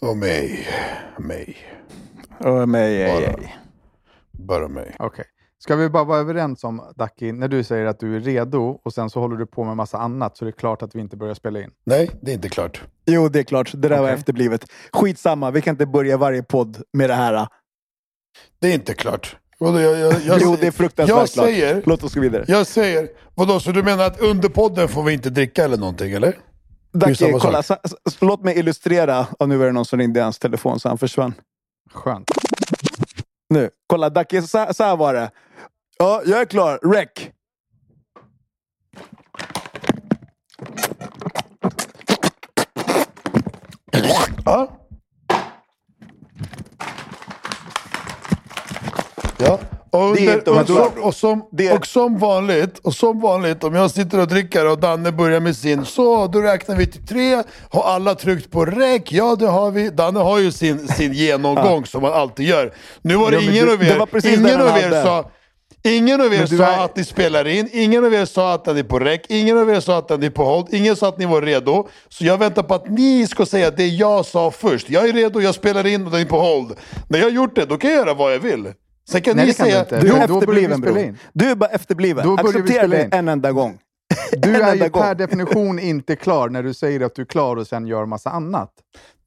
Och mig. Mig. Och mig, ej, Bara. ej. Bara mig. Okej. Ska vi bara vara överens om, Daki, när du säger att du är redo och sen så håller du på med massa annat så är det klart att vi inte börjar spela in. Nej, det är inte klart. Jo, det är klart. Det där var Okej. efterblivet. Skitsamma, vi kan inte börja varje podd med det här. Det är inte klart. Vadå, jag, jag, jag, jo, det är fruktansvärt jag klart. säger, Låt oss gå vidare. jag säger, vadå, så du menar att under podden får vi inte dricka eller någonting, eller? Dacke, kolla. sa- s- låt mig illustrera. Och nu var det någon som ringde i hans telefon så han försvann. Skönt. Nu, kolla Dacke, så, så här var det. Ja, jag är klar. Rec. Ja. Ja. Och, under, och, som, och, som, Det är- och som vanligt, och som vanligt, om jag sitter och dricker och Danne börjar med sin, så då räknar vi till tre. Har alla tryckt på räck? Ja, det har vi. Danne har ju sin, sin genomgång som han alltid gör. Nu var det Ja, ingen det- av er, ingen den av er sa Ingen av er du sa är- att ni spelar in, ingen av er sa att ni är på räck, ingen av er sa att ni är på hold, ingen sa att ni var redo. Så jag väntar på att ni ska säga det jag sa först. Jag är redo, jag spelar in och ni är på hold. När jag har gjort det, då kan jag göra vad jag vill. Sen kan Nej, ni kan du säga... Du Jo, är efterbliven bror. Du är bara efterbliven. Då Acceptera det en enda gång. Du En är ju gång. per definition inte klar när du säger att du är klar och sen gör massa annat.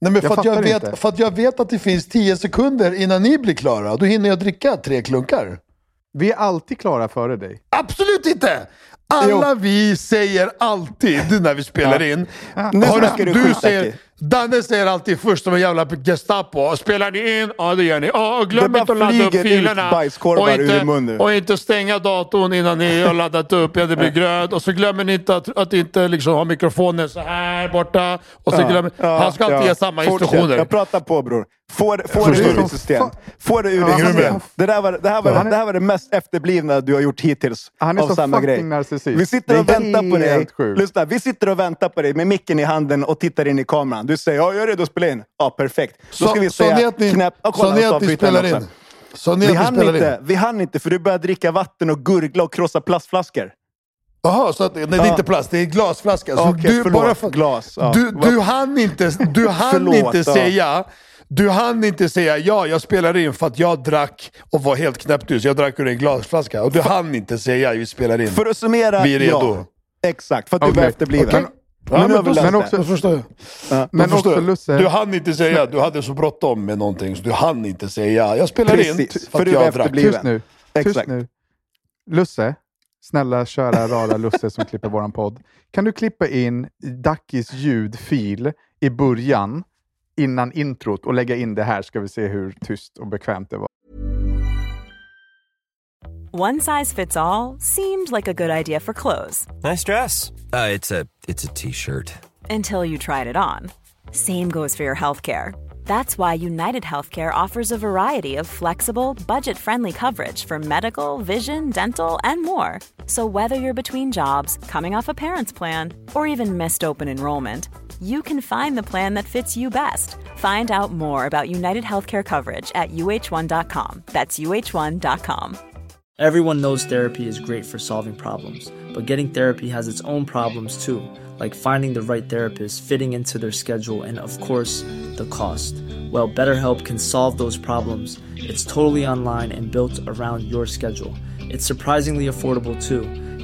Nej, men för, Jag att jag vet, inte. för att jag vet att det finns 10 sekunder innan ni blir klara. Då hinner jag dricka tre klunkar. Vi är alltid klara före dig. Absolut inte! Alla vi säger alltid när vi spelar in. Nu Har du du säger. Danne säger alltid först som en jävla Gestapo. Spelar ni in? Ja det gör ni. Ja, och glöm inte att ladda upp filerna. och, nu. och inte stänga datorn innan ni har laddat upp. Ja, det blir grönt. Och så glömmer ni inte att, att inte liksom ha mikrofonen så här borta. Och så glömmer, han ska alltid ge samma Fortsätt. instruktioner. Jag pratar på bror. Få det, få det ur ditt system. Fa- Få det ur Ja, ditt system. Det, där var, det, här var, är- det här var det mest efterblivna du har gjort hittills Han är av så samma grej. narcissist. Vi sitter och väntar på dig. Lyssna, vi sitter och väntar på dig med micken i handen och tittar in i kameran. Du säger ja, jag är redo att spela in. Ja, perfekt. Då ska vi ni säga att ni, knäpp... Ja, kolla, sa ni att ni spelar in? Sa ni Vi hann, inte, in? vi hann inte för du började dricka vatten och gurgla och krossa plastflaskor. Jaha, så att, nej, det är inte plast, det är glasflaska. Så Okej, förlåt. Glas, ja. du, du hann inte, du hann Förlåt, inte ja. Du hann inte säga ja, jag spelar in för att jag drack och var helt knäpptyst. Jag drack ur en glasflaska. Och du hann inte säga vi spelar in. För att summera, Vi är redo. ja. Exakt, för att du var efterbliven. Okej. Ja, Men men det. också- Jag förstår. Ja. Men förstår. också Lusse, Du hann inte säga, du hade så bråttom med någonting så du hann inte säga jag spelar in Precis, för för att jag drack. tyst nu. Tyst Exakt. nu. Lusse, snälla köra rara Lusse som klipper våran podd. Kan du klippa in Dackis ljudfil i början innan introt och lägga in det här ska vi se hur tyst och bekvämt det var. One size fits all seemed like a good idea for clothes Nice dress. Uh, it's a it's a t-shirt. until you tried it on. Same goes for your healthcare. That's why United Healthcare offers a variety of flexible, budget friendly coverage for medical, vision, dental, and more. So, whether you're between jobs, coming off a parent's plan, or even missed open enrollment, you can find the plan that fits you best. Find out more about United Healthcare coverage at uh1.com. That's uh1.com. Everyone knows therapy is great for solving problems, but getting therapy has its own problems too, like finding the right therapist, fitting into their schedule, and of course, the cost. Well, BetterHelp can solve those problems. It's totally online and built around your schedule. It's surprisingly affordable too.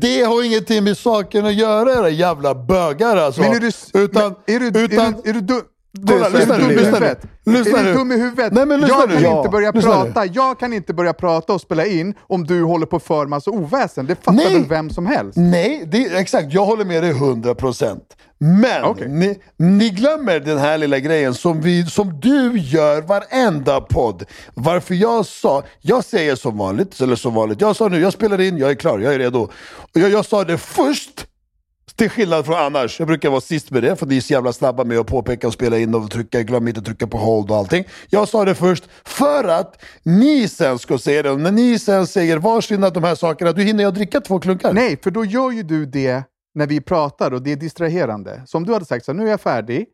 det har ingenting med saken att göra era jävla bögar alltså. Men är du, utan, men är du, utan, är du, är du dum? Kolla, så lyssna nu, dum i lyssna nu. huvudet? Lyssna är du nu. dum i huvudet? Nej, men lyssna jag nu. kan Ja, inte börja lyssna nu. prata. Jag kan inte börja prata och spela in om du håller på för massa oväsen. Det fattar Nej. väl vem som helst? Nej, det, exakt. Jag håller med dig 100%. Men Okej. ni, ni glömmer den här lilla grejen som, vi, som du gör varenda podd. Varför jag sa, jag säger som vanligt, eller som vanligt, jag sa nu, jag spelar in, jag är klar, jag är redo. Jag, jag sa det först, till skillnad från annars. Jag brukar vara sist med det, för ni är så jävla snabba med att påpeka och spela in och trycka, glöm inte att trycka på hold och allting. Jag sa det först för att ni sen ska säga det. Och när ni sen säger varsin av de här sakerna, då hinner jag dricka två klunkar. Nej, för då gör ju du det när vi pratar och det är distraherande. Så om du hade sagt, så här, nu är jag färdig.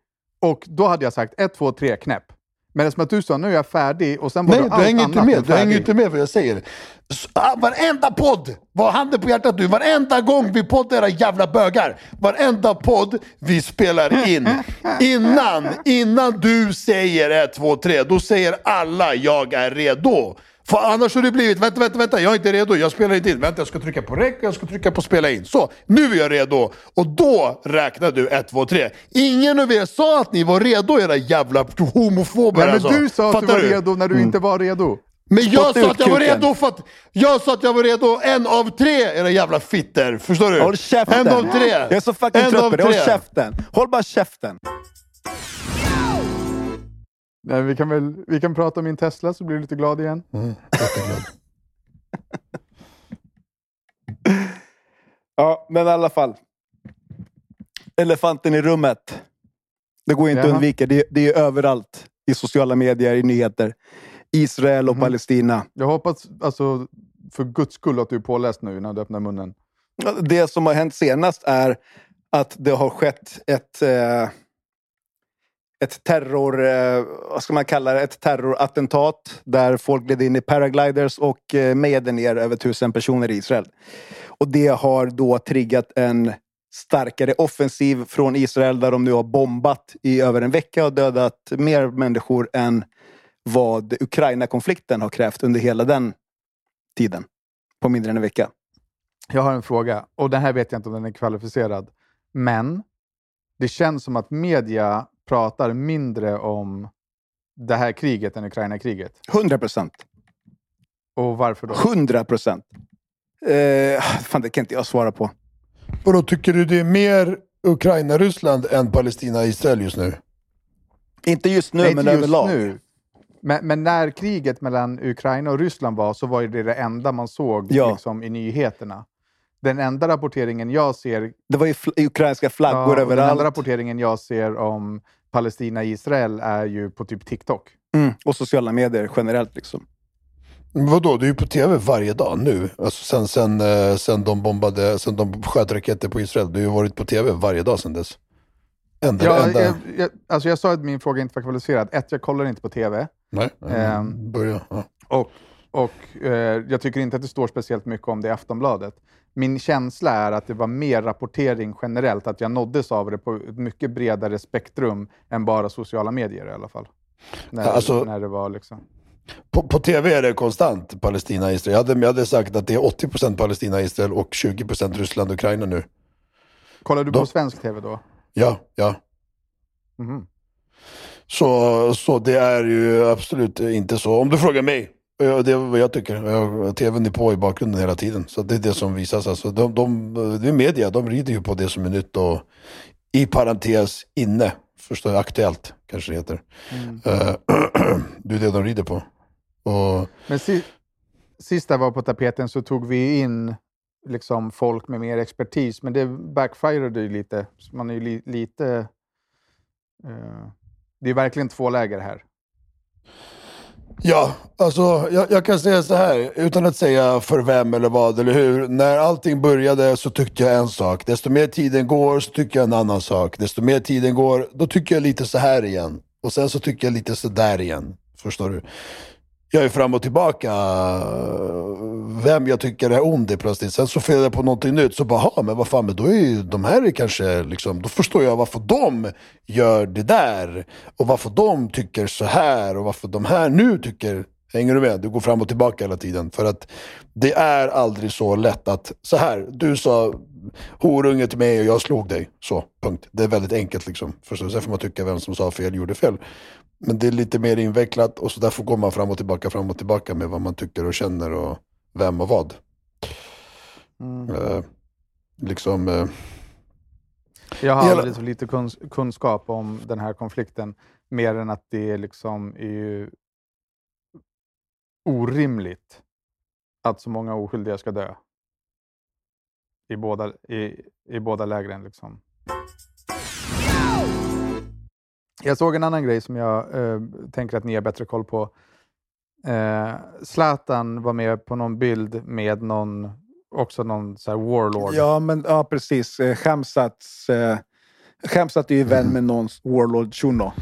Och då hade jag sagt ett, två, tre, knäpp. Men som att du sa, nu är jag färdig och sen var Nej, du allt hänger annat inte med. än Du hänger inte med vad jag säger. S- ah, Varenda podd, var handen på hjärtat nu, varenda gång vi poddar era jävla bögar. Varenda podd vi spelar in. Innan, innan du säger ett, två, tre, då säger alla jag är redo. För annars har det blivit, vänta, vänta, vänta, jag är inte redo, jag spelar inte in. Vänta, jag ska trycka på rec, jag ska trycka på spela in. Så, nu är jag redo. Och då räknar du ett, två, tre. Ingen av er sa att ni var redo, era jävla homofober. Nej, men alltså. du sa att du Fattar var redo när du inte var redo. Men jag Spotta sa att jag var kuken. redo för att... Jag sa att jag var redo en av tre, era jävla fitter. Förstår du? Håll käften! En av tre. Jag är så fucking trött på det. Håll käften! Håll bara käften! Nej, vi, kan väl, vi kan prata om min Tesla så blir du lite glad igen. Ja, men i alla fall. Elefanten i rummet. Det går inte att Jaha. undvika. Det, det är överallt. I sociala medier, i nyheter. Israel och Palestina. Jag hoppas alltså, för guds skull att du är påläst nu när du öppnar munnen. Det som har hänt senast är att det har skett ett, eh, ett terror... Eh, vad ska man kalla det? Ett terrorattentat där folk gled in i paragliders och eh, mejade ner över tusen personer i Israel. Och det har då triggat en starkare offensiv från Israel där de nu har bombat i över en vecka och dödat mer människor än vad Ukraina-konflikten har krävt under hela den tiden. På mindre än en vecka. Jag har en fråga och den här vet jag inte om den är kvalificerad. Men det känns som att media pratar mindre om det här kriget än Ukraina-kriget. 100 procent. Och varför då? 100 procent. Eh, fan, det kan inte jag svara på. Och då tycker du det är mer Ukraina-Ryssland än Palestina-Israel just nu? Inte just nu, Nej, men inte just överlag. nu. Men, men när kriget mellan Ukraina och Ryssland var så var det det enda man såg Ja. liksom, i nyheterna. Den enda rapporteringen jag ser Det var ju fl- ukrainska flaggor Ja, och den enda överallt. rapporteringen jag ser om Palestina-Israel är ju på typ TikTok. Mm, och sociala medier generellt. Liksom. Men Vadå, det är ju på tv varje dag nu. Alltså sen, sen, eh, sen de bombade, sen de sköt raketer på Israel. Det har ju varit på tv varje dag sen dess. Enda, Jag, enda. jag, jag, alltså jag sa att min fråga inte var kvalificerad. Ett, jag kollar inte på tv. Nej, Ehm. börja. Ja. Och, och eh, jag tycker inte att det står speciellt mycket om det i Aftonbladet. Min känsla är att det var mer rapportering generellt, att jag nåddes av det på ett mycket bredare spektrum än bara sociala medier i alla fall. När, Alltså- när det var liksom... På, på tv är det konstant Palestina-Israel. Jag hade, jag hade sagt att det är 80% Palestina-Israel och 20% Ryssland-Ukraina nu. Kollar du Då- på svensk tv då? Ja, ja. Mhm. Så, så det är ju absolut inte så. Om du frågar mig, det är vad jag tycker. TVn är på i bakgrunden hela tiden. Så det är det som visas. Alltså, de, de, det är media, de rider ju på det som är nytt och i parentes inne. Förstår jag, aktuellt kanske det heter. Eh, det är det de rider på. Och, Men si, sist jag var på tapeten så tog vi in liksom folk med mer expertis, men det backfirade ju lite. Så Man är ju li, lite... eh, det är verkligen två läger här. Ja, alltså jag, jag kan säga så här utan att säga för vem eller vad eller hur. När allting började så tyckte jag en sak. Desto mer tiden går så tycker jag en annan sak. Desto mer tiden går, då tycker jag lite så här igen. Och sen så tycker jag lite så där igen. Förstår du? Jag är fram och tillbaka vem jag tycker är ond i plötsligt. Sen så får jag på någonting nytt så bara, men vad fan, men då är ju de här är kanske liksom, då förstår jag varför de gör det där. Och varför de tycker så här och varför de här nu tycker Hänger du med? Du går fram och tillbaka hela tiden. För att det är aldrig så lätt att, så här, du sa horunge till mig och jag slog dig. Så, punkt. Det är väldigt enkelt liksom. Förstår du? Sen får man tycka vem som sa fel gjorde fel. Men det är lite mer invecklat och så därför går man fram och tillbaka, fram och tillbaka med vad man tycker och känner och vem och vad. Eh, liksom... Eh, Jag har alldeles för lite kuns- kunskap om den här konflikten. Mer än att det liksom är ju orimligt att så många oskyldiga ska dö. I båda, i, i båda lägren. Liksom. Jag såg en annan grej som jag eh, tänker att ni har bättre koll på. Eh, Zlatan var med på någon bild med någon, också någon så här warlord. Ja, men ja, precis. Eh, Khamzats... Eh, Khamzat är ju vän med någons Warlord Shuno.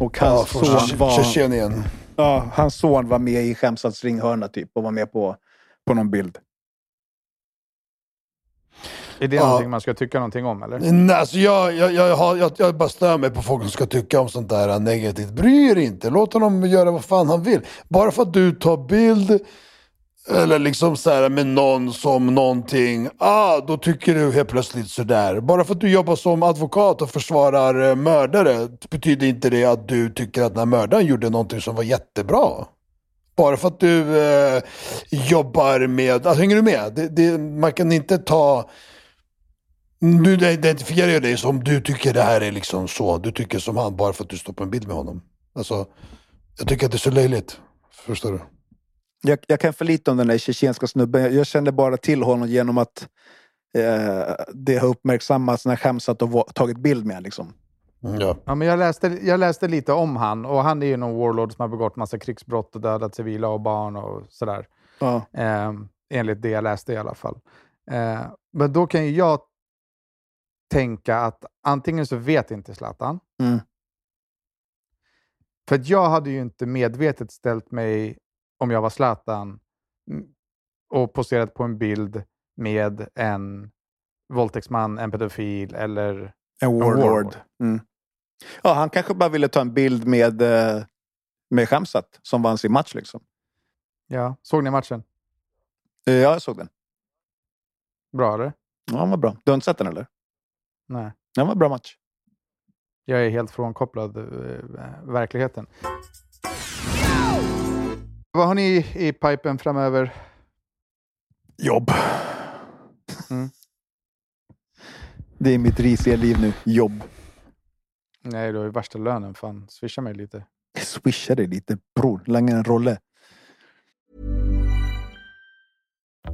Och ja, hans, från son var, Tjetjenien. ja, hans son var med i Khamzats ringhörna typ och var med på, på någon bild. Är det Ja. någonting man ska tycka någonting om? Eller? Nej, alltså jag, jag, jag, har, jag, jag bara stör mig på folk som ska tycka om sånt där negativt. Bry er inte, låt honom göra vad fan han vill. Bara för att du tar bild eller liksom så här med någon som någonting, ah, då tycker du helt plötsligt sådär. Bara för att du jobbar som advokat och försvarar eh, mördare betyder inte det att du tycker att den här mördaren gjorde någonting som var jättebra. Bara för att du eh, jobbar med, alltså, hänger du med? Det, det, man kan inte ta du identifierar ju dig som du tycker det här är liksom så. Du tycker som han bara för att du står på en bild med honom. Alltså, jag tycker att det är så löjligt. Förstår du? Jag, jag kan för lite om den där tjetjenska snubben. Jag, jag kände bara till honom genom att eh, det har uppmärksammats när Khamzat har va- tagit bild med liksom. Mm, Ja. Ja, men jag, läste, jag läste lite om han och han är ju någon warlord som har begått massa krigsbrott och dödat civila och barn och sådär. Ja. Eh, enligt det jag läste i alla fall. Eh, men då kan ju jag tänka att antingen så vet inte Zlatan. Mm. För jag hade ju inte medvetet ställt mig, om jag var Zlatan, och poserat på en bild med en våldtäktsman, en pedofil eller... En warlord. warlord. Mm. Ja, han kanske bara ville ta en bild med, eh, med Khamzat som vann sin match liksom. Ja, såg ni matchen? Eh, ja, jag såg den. Bra eller? Ja, den var bra. Du har inte sett den eller? Nej. Den var en bra match. Jag är helt frånkopplad eh, verkligheten. Vad har ni i pipen framöver? Jobb. Mm. Det är mitt risiga liv nu. Jobb. Nej, du har ju värsta lönen. Fan, swisha mig lite. Jag swishar dig lite bror. Langa en rolle.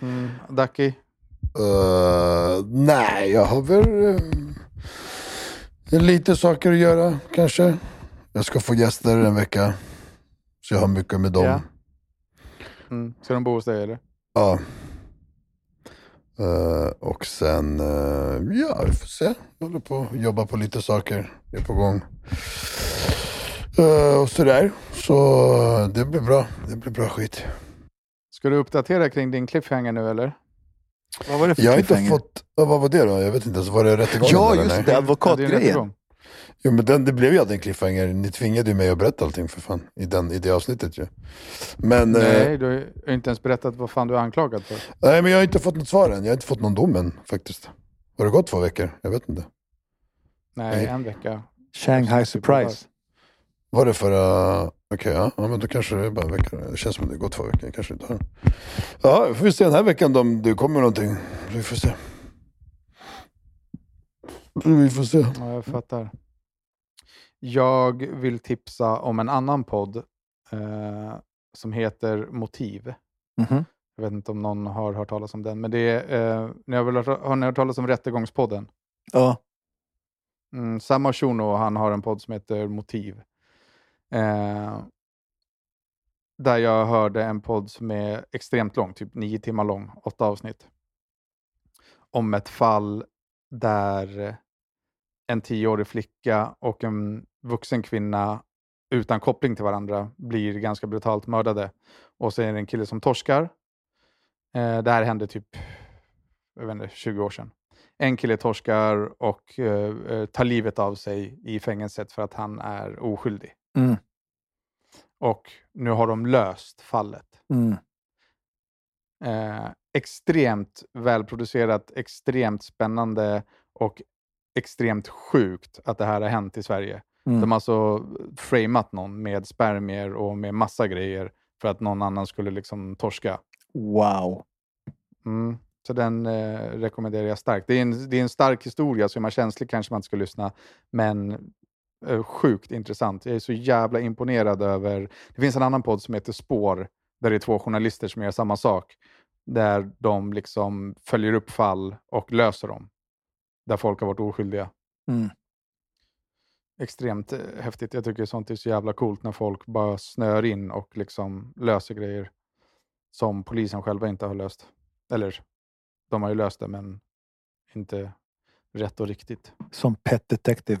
Mm. Ducky? Eh, nej, jag har väl eh, lite saker att göra kanske. Jag ska få gäster en vecka. Så jag har mycket med dem. Ja. Mm. Ska de bo hos dig eller? Ja. Eh, och sen, eh, ja vi får se. Jag håller på att jobba på lite saker. Det är på gång. Eh, och sådär. Så det blir bra. Det blir bra skit. Ska du uppdatera kring din cliffhanger nu eller? Vad var det för Jag har inte fått, vad var det då? Jag vet inte, så var det rättegången Ja, eller? just nej? det. Advokatgrejen. Jo men den, det blev ju aldrig en cliffhanger. Ni tvingade ju mig att berätta allting för fan. I, den, i det avsnittet ju. Men, nej. Nej, du har ju inte ens berättat vad fan du är anklagad för. nej men jag har inte fått något svar än. Jag har inte fått någon dom än faktiskt. Har det gått två veckor? Jag vet inte. Nej, Nej. en vecka. Shanghai surprise. Var det förra, Okej, ja. ja. Men då kanske det är bara en vecka. Det känns som att det går två veckor. Kanske inte har. Ja, vi får se den här veckan då, om det kommer någonting. Vi får se. Vi får se. Ja, jag fattar. Jag vill tipsa om en annan podd eh, som heter Motiv. Mhm. Jag vet inte om någon har hört talas om den, men det är, eh, ni har, väl hört, har ni hört talas om Rättegångspodden? Ja. Mm, Samma Shuno, han har en podd som heter Motiv. Eh, där jag hörde en podd som är extremt lång, typ nio timmar lång, åtta avsnitt. Om ett fall där en tioårig flicka och en vuxen kvinna utan koppling till varandra blir ganska brutalt mördade. Och så är det en kille som torskar. Eh, det här hände typ jag vet inte, 20 år sedan. En kille torskar och eh, eh, tar livet av sig i fängelset för att han är oskyldig. Mm. Och nu har de löst fallet. Mm. Eh, extremt välproducerat, extremt spännande och extremt sjukt att det här har hänt i Sverige. Mm. De har alltså framat någon med spermier och med massa grejer för att någon annan skulle liksom torska. Wow. Mm. Så den eh, rekommenderar jag starkt. Det är, en, det är en stark historia, så är man känslig kanske man inte ska lyssna. Men sjukt intressant. Jag är så jävla imponerad över... Det finns en annan podd som heter Spår, där det är två journalister som gör samma sak. Där de liksom följer upp fall och löser dem. Där folk har varit oskyldiga. Mm. Extremt eh, häftigt. Jag tycker sånt är så jävla coolt när folk bara snör in och liksom löser grejer som polisen själva inte har löst. Eller, de har ju löst det, men inte rätt och riktigt. Som Pet Detective.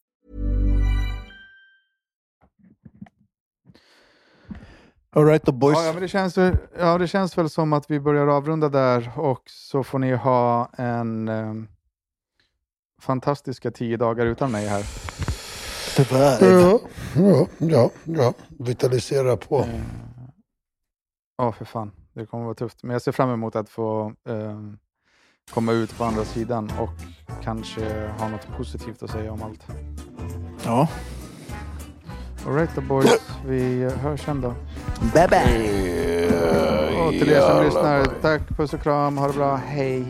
All right the boys. Ja, ja, men det känns, ja, det känns väl som att vi börjar avrunda där och så får ni ha en eh, fantastiska tio dagar utan mig här. Tyvärr. Ja, ja, ja, ja. vitalisera på. Ja, för fan. Det kommer vara tufft. Men jag ser fram emot att få eh, komma ut på andra sidan och kanske ha något positivt att säga om allt. Ja. Alright då boys, vi hörs sen då. Bye bye. Och till er som lyssnar, tack, puss och kram, ha det bra, hej.